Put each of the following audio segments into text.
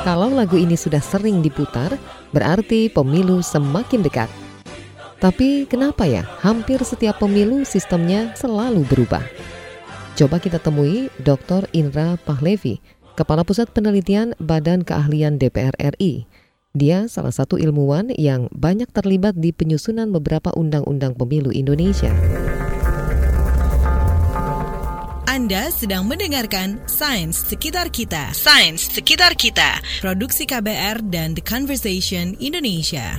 Kalau lagu ini sudah sering diputar, berarti pemilu semakin dekat. Tapi kenapa ya hampir setiap pemilu sistemnya selalu berubah? Coba kita temui Dr. Indra Pahlevi, Kepala Pusat Penelitian Badan Keahlian DPR RI. Dia salah satu ilmuwan yang banyak terlibat di penyusunan beberapa undang-undang pemilu Indonesia. Anda sedang mendengarkan Sains Sekitar Kita. Sains Sekitar Kita. Produksi KBR dan The Conversation Indonesia.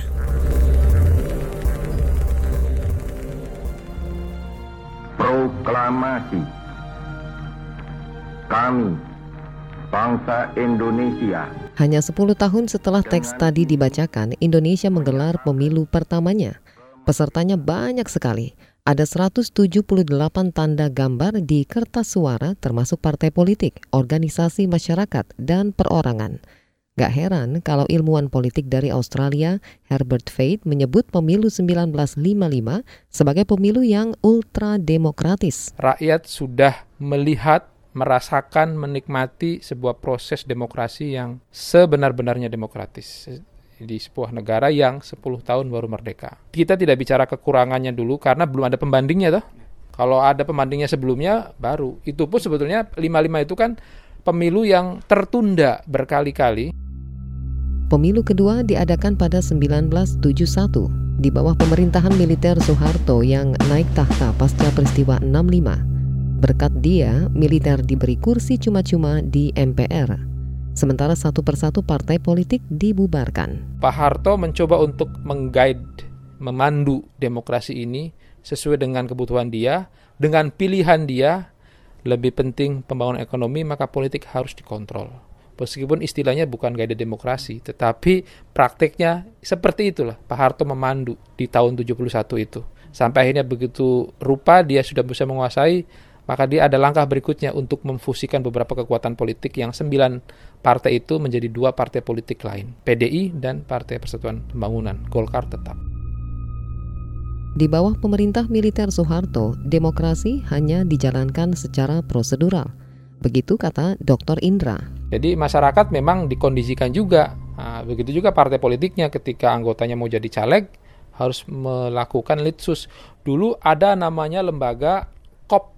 Proklamasi Kami, bangsa Indonesia Hanya 10 tahun setelah teks tadi dibacakan, Indonesia menggelar pemilu pertamanya. Pesertanya banyak sekali ada 178 tanda gambar di kertas suara termasuk partai politik, organisasi masyarakat, dan perorangan. Gak heran kalau ilmuwan politik dari Australia, Herbert Fate, menyebut pemilu 1955 sebagai pemilu yang ultra demokratis. Rakyat sudah melihat merasakan, menikmati sebuah proses demokrasi yang sebenar-benarnya demokratis di sebuah negara yang 10 tahun baru merdeka. Kita tidak bicara kekurangannya dulu karena belum ada pembandingnya toh. Kalau ada pembandingnya sebelumnya baru. Itu pun sebetulnya 55 itu kan pemilu yang tertunda berkali-kali. Pemilu kedua diadakan pada 1971 di bawah pemerintahan militer Soeharto yang naik tahta pasca peristiwa 65. Berkat dia, militer diberi kursi cuma-cuma di MPR sementara satu persatu partai politik dibubarkan. Pak Harto mencoba untuk mengguide, memandu demokrasi ini sesuai dengan kebutuhan dia, dengan pilihan dia, lebih penting pembangunan ekonomi, maka politik harus dikontrol. Meskipun istilahnya bukan gaya demokrasi, tetapi prakteknya seperti itulah. Pak Harto memandu di tahun 71 itu. Sampai akhirnya begitu rupa dia sudah bisa menguasai maka dia ada langkah berikutnya untuk memfusikan beberapa kekuatan politik yang sembilan partai itu menjadi dua partai politik lain, PDI dan Partai Persatuan Pembangunan, Golkar tetap. Di bawah pemerintah militer Soeharto, demokrasi hanya dijalankan secara prosedural. Begitu kata Dr. Indra. Jadi masyarakat memang dikondisikan juga. Nah, begitu juga partai politiknya ketika anggotanya mau jadi caleg harus melakukan litsus. Dulu ada namanya lembaga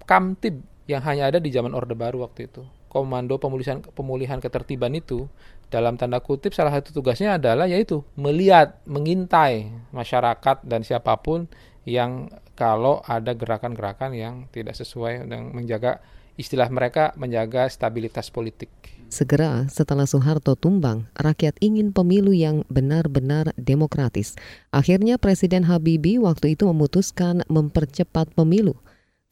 Kopkamtib yang hanya ada di zaman Orde Baru waktu itu. Komando pemulihan pemulihan ketertiban itu dalam tanda kutip salah satu tugasnya adalah yaitu melihat, mengintai masyarakat dan siapa pun yang kalau ada gerakan-gerakan yang tidak sesuai dengan menjaga istilah mereka menjaga stabilitas politik. Segera setelah Soeharto tumbang, rakyat ingin pemilu yang benar-benar demokratis. Akhirnya Presiden Habibie waktu itu memutuskan mempercepat pemilu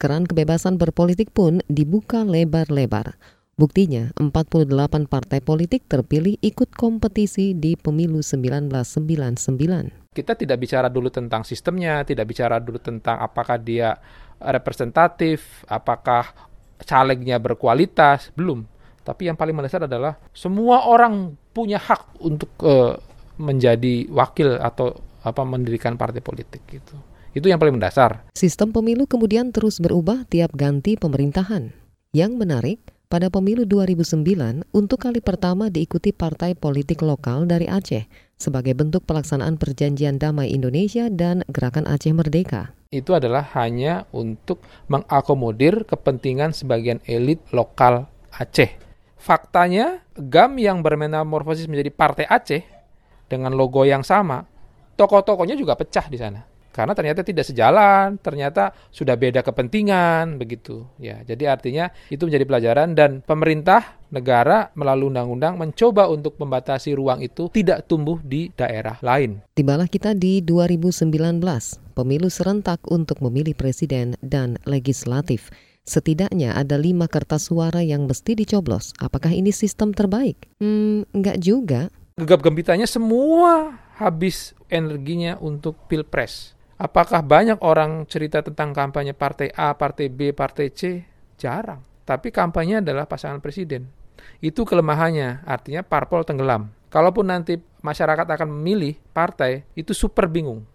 keran kebebasan berpolitik pun dibuka lebar-lebar. Buktinya, 48 partai politik terpilih ikut kompetisi di pemilu 1999. Kita tidak bicara dulu tentang sistemnya, tidak bicara dulu tentang apakah dia representatif, apakah calegnya berkualitas, belum. Tapi yang paling mendasar adalah semua orang punya hak untuk uh, menjadi wakil atau apa mendirikan partai politik gitu. Itu yang paling mendasar. Sistem pemilu kemudian terus berubah tiap ganti pemerintahan. Yang menarik, pada pemilu 2009 untuk kali pertama diikuti partai politik lokal dari Aceh sebagai bentuk pelaksanaan perjanjian damai Indonesia dan Gerakan Aceh Merdeka. Itu adalah hanya untuk mengakomodir kepentingan sebagian elit lokal Aceh. Faktanya, GAM yang bermetamorfosis menjadi Partai Aceh dengan logo yang sama, tokoh-tokohnya juga pecah di sana karena ternyata tidak sejalan, ternyata sudah beda kepentingan begitu. Ya, jadi artinya itu menjadi pelajaran dan pemerintah negara melalui undang-undang mencoba untuk membatasi ruang itu tidak tumbuh di daerah lain. Tibalah kita di 2019, pemilu serentak untuk memilih presiden dan legislatif. Setidaknya ada lima kertas suara yang mesti dicoblos. Apakah ini sistem terbaik? Hmm, enggak juga. Gegap gempitanya semua habis energinya untuk pilpres. Apakah banyak orang cerita tentang kampanye partai A, partai B, partai C? Jarang. Tapi kampanye adalah pasangan presiden. Itu kelemahannya, artinya parpol tenggelam. Kalaupun nanti masyarakat akan memilih partai, itu super bingung.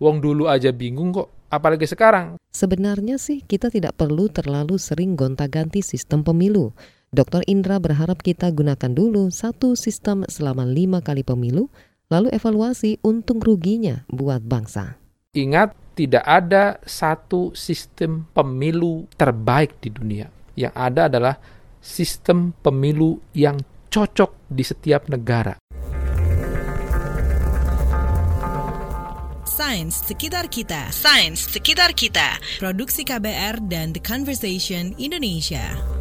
Wong dulu aja bingung kok, apalagi sekarang. Sebenarnya sih kita tidak perlu terlalu sering gonta-ganti sistem pemilu. Dr. Indra berharap kita gunakan dulu satu sistem selama lima kali pemilu, lalu evaluasi untung ruginya buat bangsa. Ingat, tidak ada satu sistem pemilu terbaik di dunia. Yang ada adalah sistem pemilu yang cocok di setiap negara. Sains sekitar kita. Sains sekitar kita. Produksi KBR dan The Conversation Indonesia.